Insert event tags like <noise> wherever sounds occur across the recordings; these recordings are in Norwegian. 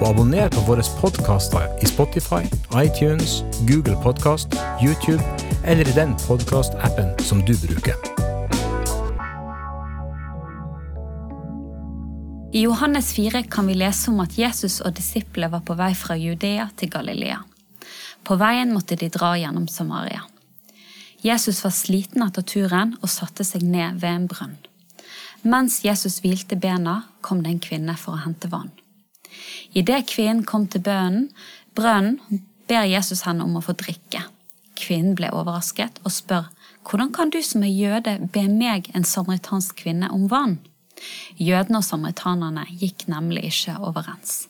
og abonner på våre podkaster i Spotify, iTunes, Google Podkast, YouTube eller i den podkastappen som du bruker. I Johannes 4 kan vi lese om at Jesus og disiplene var på vei fra Judea til Galilea. På veien måtte de dra gjennom Samaria. Jesus var sliten etter turen og satte seg ned ved en brønn. Mens Jesus hvilte bena, kom det en kvinne for å hente vann. Idet kvinnen kom til bønnen, brønnen, ber Jesus henne om å få drikke. Kvinnen ble overrasket og spør, hvordan kan du som er jøde be meg, en samaritansk kvinne, om vann? Jødene og samaritanerne gikk nemlig ikke overens.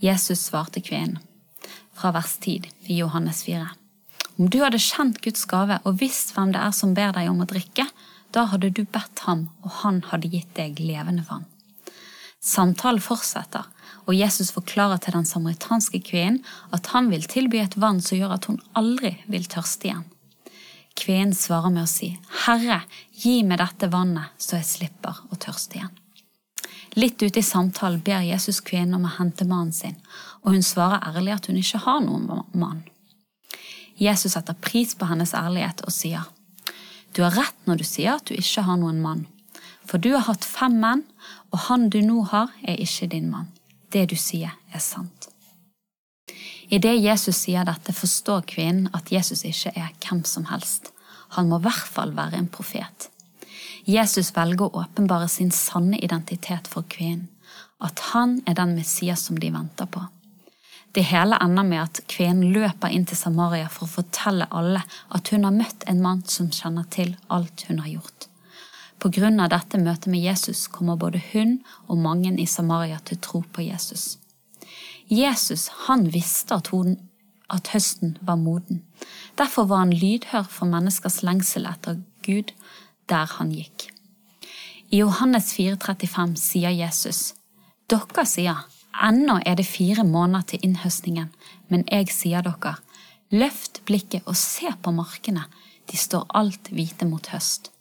Jesus svarte kvinnen, fra vers 10 i Johannes 4. Om du hadde kjent Guds gave og visst hvem det er som ber deg om å drikke, da hadde du bedt ham, og han hadde gitt deg levende vann. Samtalen fortsetter, og Jesus forklarer til den samaritanske kvinnen at han vil tilby et vann som gjør at hun aldri vil tørste igjen. Kvinnen svarer med å si, Herre, gi meg dette vannet, så jeg slipper å tørste igjen. Litt ute i samtalen ber Jesus kvinnen om å hente mannen sin, og hun svarer ærlig at hun ikke har noen mann. Jesus setter pris på hennes ærlighet og sier, Du har rett når du sier at du ikke har noen mann, for du har hatt fem menn, og han du nå har, er ikke din mann. Det du sier, er sant. Idet Jesus sier dette, forstår kvinnen at Jesus ikke er hvem som helst. Han må i hvert fall være en profet. Jesus velger å åpenbare sin sanne identitet for kvinnen, at han er den Messias som de venter på. Det hele ender med at kvinnen løper inn til Samaria for å fortelle alle at hun har møtt en mann som kjenner til alt hun har gjort. På grunn av dette møtet med Jesus kommer både hun og mange i Samaria til tro på Jesus. Jesus han visste at, hun, at høsten var moden. Derfor var han lydhør for menneskers lengsel etter Gud der han gikk. I Johannes 4,35 sier Jesus, Dere sier, ennå er det fire måneder til innhøstningen, men jeg sier dere, løft blikket og se på markene, de står alt hvite mot høst.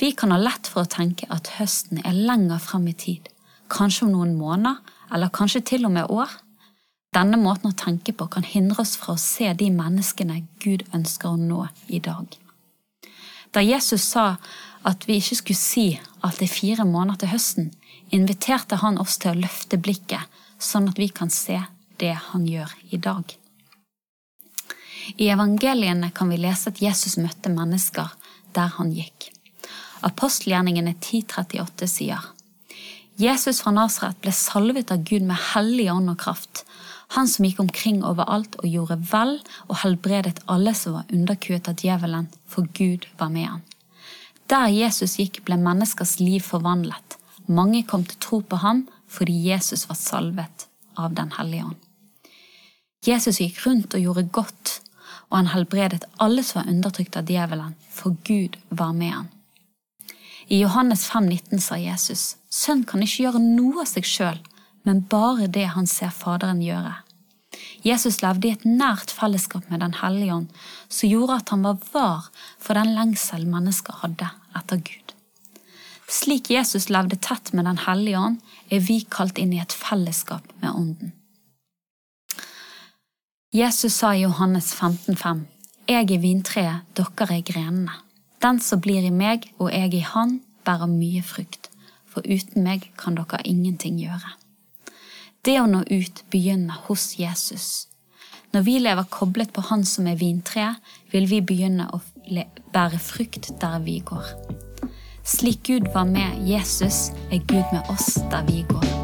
Vi kan ha lett for å tenke at høsten er lenger frem i tid, kanskje om noen måneder, eller kanskje til og med år. Denne måten å tenke på kan hindre oss fra å se de menneskene Gud ønsker å nå i dag. Da Jesus sa at vi ikke skulle si at det er fire måneder til høsten, inviterte han oss til å løfte blikket, sånn at vi kan se det han gjør i dag. I evangeliene kan vi lese at Jesus møtte mennesker der han gikk. Apostelgjerningene 10.38 sier Jesus fra Nasaret ble salvet av Gud med hellig ånd og kraft, han som gikk omkring overalt og gjorde vel og helbredet alle som var underkuet av djevelen, for Gud var med han. Der Jesus gikk, ble menneskers liv forvandlet. Mange kom til tro på ham fordi Jesus var salvet av Den hellige ånd. Jesus gikk rundt og gjorde godt, og han helbredet alle som var undertrykt av djevelen, for Gud var med han. I Johannes 5,19 sa Jesus, Sønn kan ikke gjøre noe av seg sjøl, men bare det han ser Faderen gjøre. Jesus levde i et nært fellesskap med Den hellige ånd, som gjorde at han var var for den lengsel mennesker hadde etter Gud. Slik Jesus levde tett med Den hellige ånd, er vi kalt inn i et fellesskap med Ånden. Jesus sa i Johannes 15,5, Jeg er vintreet, dere er grenene. Den som blir i meg og jeg i han, bærer mye frukt, for uten meg kan dere ingenting gjøre. Det å nå ut begynner hos Jesus. Når vi lever koblet på Han som er vintreet, vil vi begynne å bære frukt der vi går. Slik Gud var med Jesus, er Gud med oss der vi går.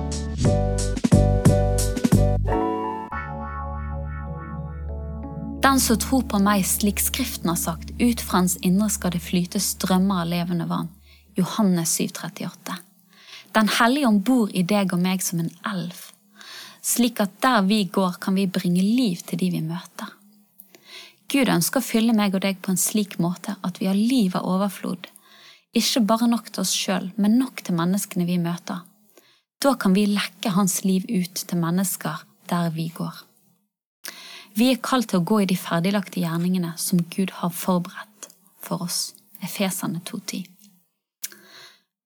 Den som tror på meg, slik Skriften har sagt, ut fra hans indre skal det flyte strømmer av levende vann. Johannes 7,38. Den hellige om bor i deg og meg som en elv, slik at der vi går, kan vi bringe liv til de vi møter. Gud ønsker å fylle meg og deg på en slik måte at vi har liv av overflod. Ikke bare nok til oss sjøl, men nok til menneskene vi møter. Da kan vi lekke hans liv ut til mennesker der vi går. Vi er kalt til å gå i de ferdiglagte gjerningene som Gud har forberedt for oss. Efesene 2.10.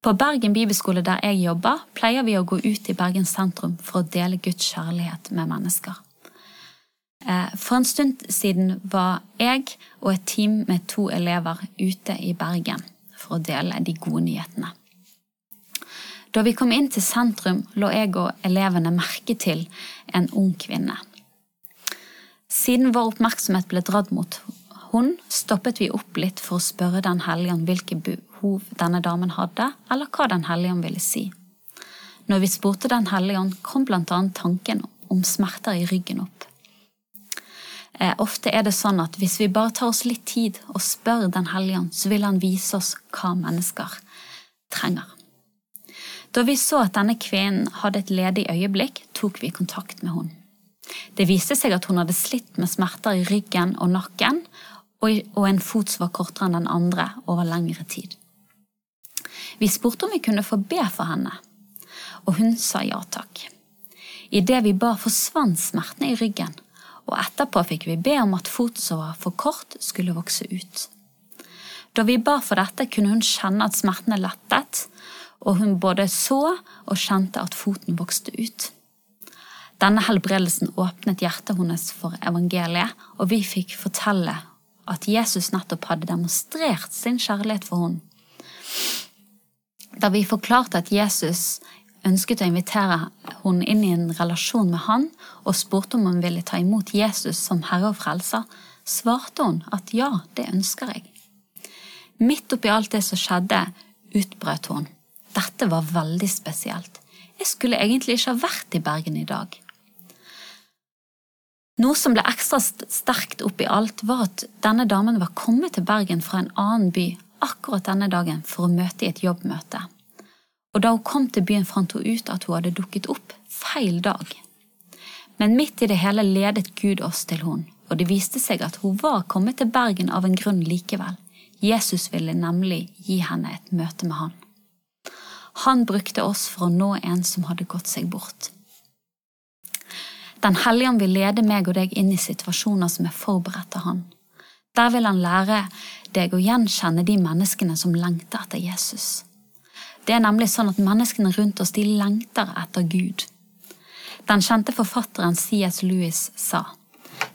På Bergen bibelskole der jeg jobber, pleier vi å gå ut i Bergen sentrum for å dele Guds kjærlighet med mennesker. Eh, for en stund siden var jeg og et team med to elever ute i Bergen for å dele de gode nyhetene. Da vi kom inn til sentrum, lå jeg og elevene merke til en ung kvinne. Siden vår oppmerksomhet ble dratt mot hun, stoppet vi opp litt for å spørre Den hellige om hvilke behov denne damen hadde, eller hva Den hellige ville si. Når vi spurte Den hellige ånd, kom annet tanken om smerter i ryggen opp. Eh, ofte er det sånn at hvis vi bare tar oss litt tid og spør Den hellige ånd, så vil han vise oss hva mennesker trenger. Da vi så at denne kvinnen hadde et ledig øyeblikk, tok vi kontakt med henne. Det viste seg at hun hadde slitt med smerter i ryggen og nakken, og en fot som var kortere enn den andre over lengre tid. Vi spurte om vi kunne få be for henne, og hun sa ja takk. Idet vi ba, forsvant smertene i ryggen, og etterpå fikk vi be om at foten som var for kort, skulle vokse ut. Da vi ba for dette, kunne hun kjenne at smertene lettet, og hun både så og kjente at foten vokste ut. Denne helbredelsen åpnet hjertet hennes for evangeliet, og vi fikk fortelle at Jesus nettopp hadde demonstrert sin kjærlighet for henne. Da vi forklarte at Jesus ønsket å invitere henne inn i en relasjon med han, og spurte om hun ville ta imot Jesus som herre og frelser, svarte hun at ja, det ønsker jeg. Midt oppi alt det som skjedde, utbrøt hun. Dette var veldig spesielt. Jeg skulle egentlig ikke ha vært i Bergen i dag. Noe som ble ekstra sterkt oppi alt, var at denne damen var kommet til Bergen fra en annen by akkurat denne dagen for å møte i et jobbmøte og da hun kom til byen, fant hun ut at hun hadde dukket opp feil dag. Men midt i det hele ledet Gud oss til hun, og det viste seg at hun var kommet til Bergen av en grunn likevel. Jesus ville nemlig gi henne et møte med han. Han brukte oss for å nå en som hadde gått seg bort. Den hellige ånd vil lede meg og deg inn i situasjoner som er forberedt av han. Der vil han lære deg å gjenkjenne de menneskene som lengter etter Jesus. Det er nemlig sånn at menneskene rundt oss de lengter etter Gud. Den kjente forfatteren C.S. Lewis sa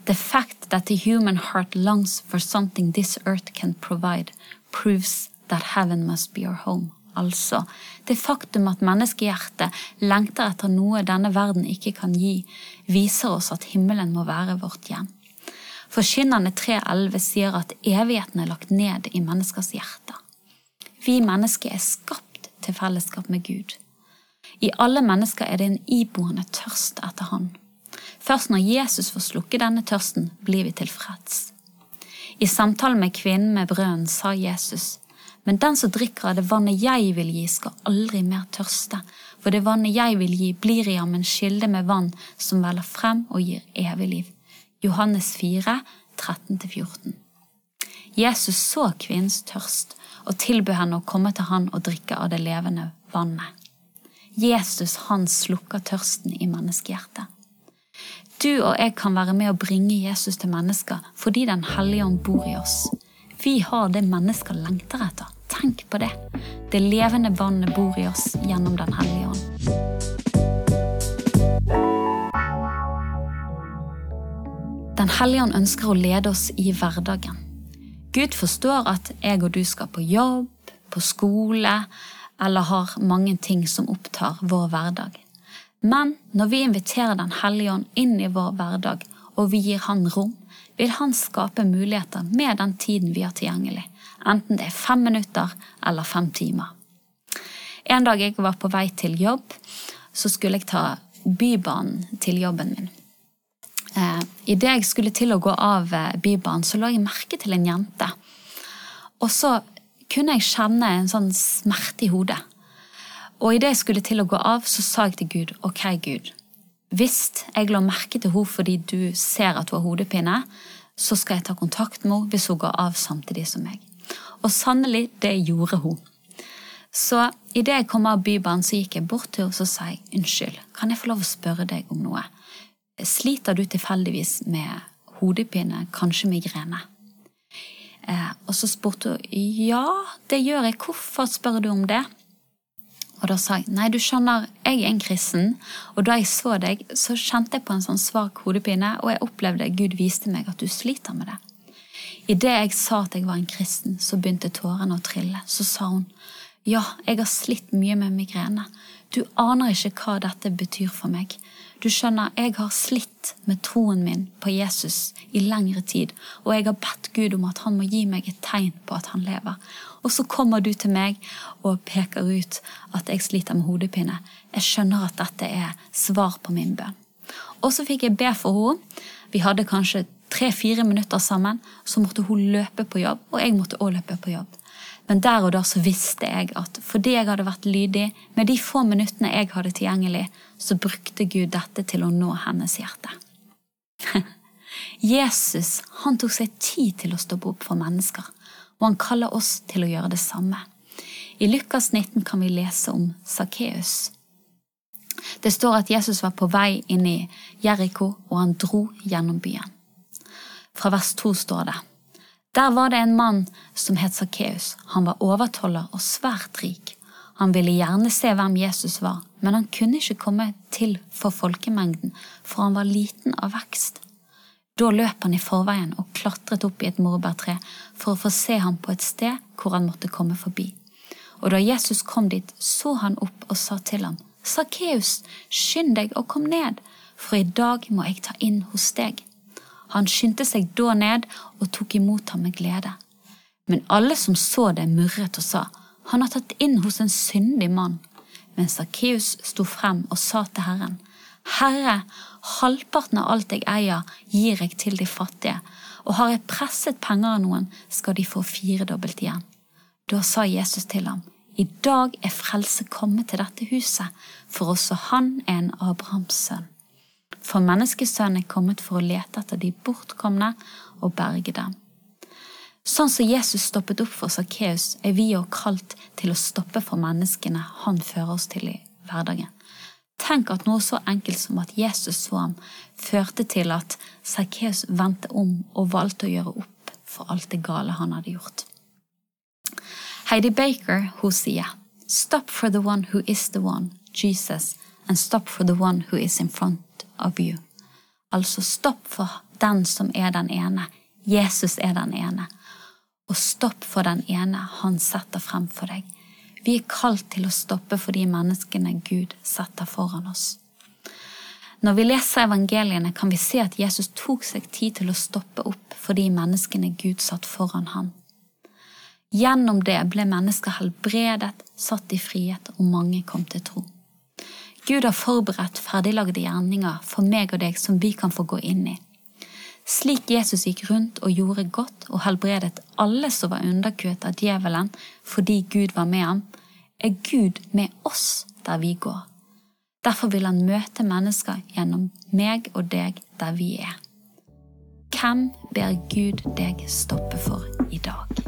The fact that the human heart longs for something this earth can provide, proves that heaven must be our home. Altså, det faktum at menneskehjertet lengter etter noe denne verden ikke kan gi, viser oss at himmelen må være vårt hjem. Forkynnerne 3.11 sier at evigheten er lagt ned i menneskers hjerter. Vi mennesker er skapt til fellesskap med Gud. I alle mennesker er det en iboende tørst etter Han. Først når Jesus får slukke denne tørsten, blir vi tilfreds. I samtalen med kvinnen med brønnen sa Jesus, men den som drikker av det vannet jeg vil gi, skal aldri mer tørste, for det vannet jeg vil gi, blir i ham en kilde med vann som veller frem og gir evig liv. Johannes 4, 13-14. Jesus så kvinnens tørst og tilbød henne å komme til han og drikke av det levende vannet. Jesus, han slukker tørsten i menneskehjertet. Du og jeg kan være med å bringe Jesus til mennesker fordi Den hellige ånd bor i oss. Vi har det mennesker lengter etter. Tenk på det. Det levende vannet bor i oss gjennom Den hellige ånd. Den hellige ånd ønsker å lede oss i hverdagen. Gud forstår at jeg og du skal på jobb, på skole eller har mange ting som opptar vår hverdag. Men når vi inviterer Den hellige ånd inn i vår hverdag, og vi gir Han rom, vil Han skape muligheter med den tiden vi har tilgjengelig, enten det er fem minutter eller fem timer. En dag jeg var på vei til jobb, så skulle jeg ta Bybanen til jobben min. Eh, Idet jeg skulle til å gå av eh, Bybanen, så la jeg merke til en jente. Og så kunne jeg kjenne en sånn smerte i hodet. Og idet jeg skulle til å gå av, så sa jeg til Gud, ok, Gud, hvis jeg la merke til henne fordi du ser at hun har hodepine, så skal jeg ta kontakt med henne hvis hun går av samtidig som meg. Og sannelig, det gjorde hun. Så idet jeg kom av Bybanen, så gikk jeg bort til henne og sa jeg, unnskyld, kan jeg få lov å spørre deg om noe? Sliter du tilfeldigvis med hodepine, kanskje migrene? Eh, og så spurte hun ja, det gjør jeg, hvorfor spør du om det? Og da sa jeg nei, du skjønner, jeg er en kristen, og da jeg så deg, så kjente jeg på en sånn svak hodepine, og jeg opplevde Gud viste meg at du sliter med det. Idet jeg sa at jeg var en kristen, så begynte tårene å trille. Så sa hun ja, jeg har slitt mye med migrene. Du aner ikke hva dette betyr for meg. Du skjønner, jeg har slitt med troen min på Jesus i lengre tid, og jeg har bedt Gud om at han må gi meg et tegn på at han lever. Og så kommer du til meg og peker ut at jeg sliter med hodepine. Jeg skjønner at dette er svar på min bønn. Og så fikk jeg be for henne. Vi hadde kanskje tre-fire minutter sammen. Så måtte hun løpe på jobb, og jeg måtte òg løpe på jobb. Men der og da så visste jeg at fordi jeg hadde vært lydig, med de få minuttene jeg hadde tilgjengelig, så brukte Gud dette til å nå hennes hjerte. <laughs> Jesus han tok seg tid til å stoppe opp for mennesker, og han kaller oss til å gjøre det samme. I Lukas 19 kan vi lese om Sakkeus. Det står at Jesus var på vei inn i Jeriko, og han dro gjennom byen. Fra vers 2 står det der var det en mann som het Sakkeus. Han var overtoller og svært rik. Han ville gjerne se hvem Jesus var, men han kunne ikke komme til for folkemengden, for han var liten av vekst. Da løp han i forveien og klatret opp i et morbærtre for å få se ham på et sted hvor han måtte komme forbi. Og da Jesus kom dit, så han opp og sa til ham, Sakkeus, skynd deg og kom ned, for i dag må jeg ta inn hos deg. Han skyndte seg da ned og tok imot ham med glede. Men alle som så det, murret og sa, han har tatt inn hos en syndig mann. Men Sakkeus sto frem og sa til Herren, Herre, halvparten av alt jeg eier, gir jeg til de fattige, og har jeg presset penger av noen, skal de få firedobbelt igjen. Da sa Jesus til ham, I dag er frelse kommet til dette huset, for også han er en Abrahams sønn. For menneskesønnen er kommet for å lete etter de bortkomne og berge dem. Sånn som Jesus stoppet opp for Sakkeus, er vi òg kalt til å stoppe for menneskene han fører oss til i hverdagen. Tenk at noe så enkelt som at Jesus så ham, førte til at Sakkeus vendte om og valgte å gjøre opp for alt det gale han hadde gjort. Heidi Baker hun sier Stop for the one who is the one, Jesus, and stop for the one who is in front of you. Altså stopp for den som er den ene. Jesus er den ene. Og stopp for den ene han setter frem for deg. Vi er kalt til å stoppe for de menneskene Gud setter foran oss. Når vi leser evangeliene, kan vi se at Jesus tok seg tid til å stoppe opp for de menneskene Gud satt foran ham. Gjennom det ble mennesker helbredet, satt i frihet, og mange kom til tro. Gud har forberedt ferdiglagde gjerninger for meg og deg som vi kan få gå inn i. Slik Jesus gikk rundt og gjorde godt og helbredet alle som var underkuet av djevelen fordi Gud var med ham, er Gud med oss der vi går. Derfor vil han møte mennesker gjennom meg og deg der vi er. Hvem ber Gud deg stoppe for i dag?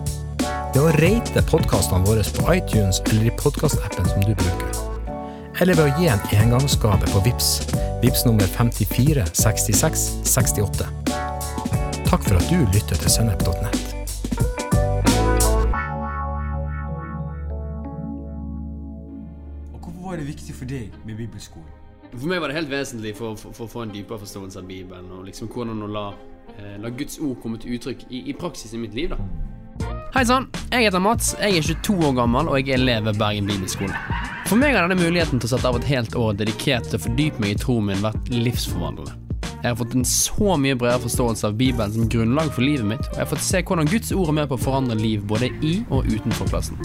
ved å rate podkastene våre på iTunes eller i podkastappen som du bruker. Eller ved å gi en engangsgave på VIPS, VIPS nummer 54 66 68. Takk for at du lytter til sennep.nett. Hvorfor var det viktig for deg med bibelskolen? For meg var det helt vesentlig for, for, for å få en dypere forståelse av Bibelen, og liksom hvordan å la, eh, la Guds ord komme til uttrykk i, i praksis i mitt liv. da. Hei sann, jeg heter Mats, jeg er 22 år gammel og jeg er elev ved Bergen bibelskole. For meg har denne muligheten til å sette av et helt år dedikert til å fordype meg i troen min vært livsforvandlende. Jeg har fått en så mye bredere forståelse av Bibelen som grunnlag for livet mitt, og jeg har fått se hvordan Guds ord er med på å forandre liv både i og utenfor klassen.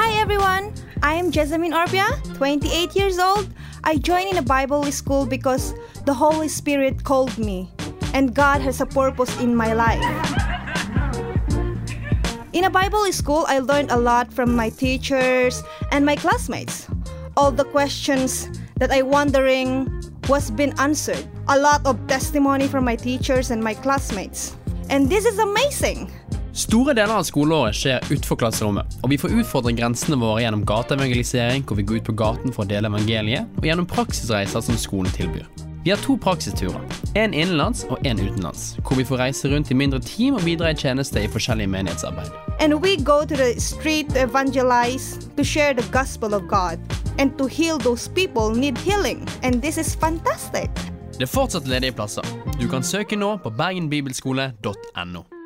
Hi everyone, I am Jessamine Orbia, 28 years old. I joined in a Bible school because the Holy Spirit called me, and God has a purpose in my life. In a Bible school, I learned a lot from my teachers and my classmates. All the questions that I wondering was been answered. A lot of testimony from my teachers and my classmates. And this is amazing. Store deler av skoleåret skjer utenfor klasserommet, og vi får utfordre grensene våre gjennom gateevangelisering, hvor vi går ut på gaten for å dele evangeliet, og gjennom praksisreiser som skolen tilbyr. Vi har to praksisturer, en innenlands og en utenlands, hvor vi får reise rundt i mindre team og bidra i tjeneste i forskjellige menighetsarbeid. And we go to the street to evangelize, to share the gospel of God, and to heal those people need healing. And this is fantastic. Det er fortsatt ledige plasser. Du kan søke nå på bergenbibelskole.no.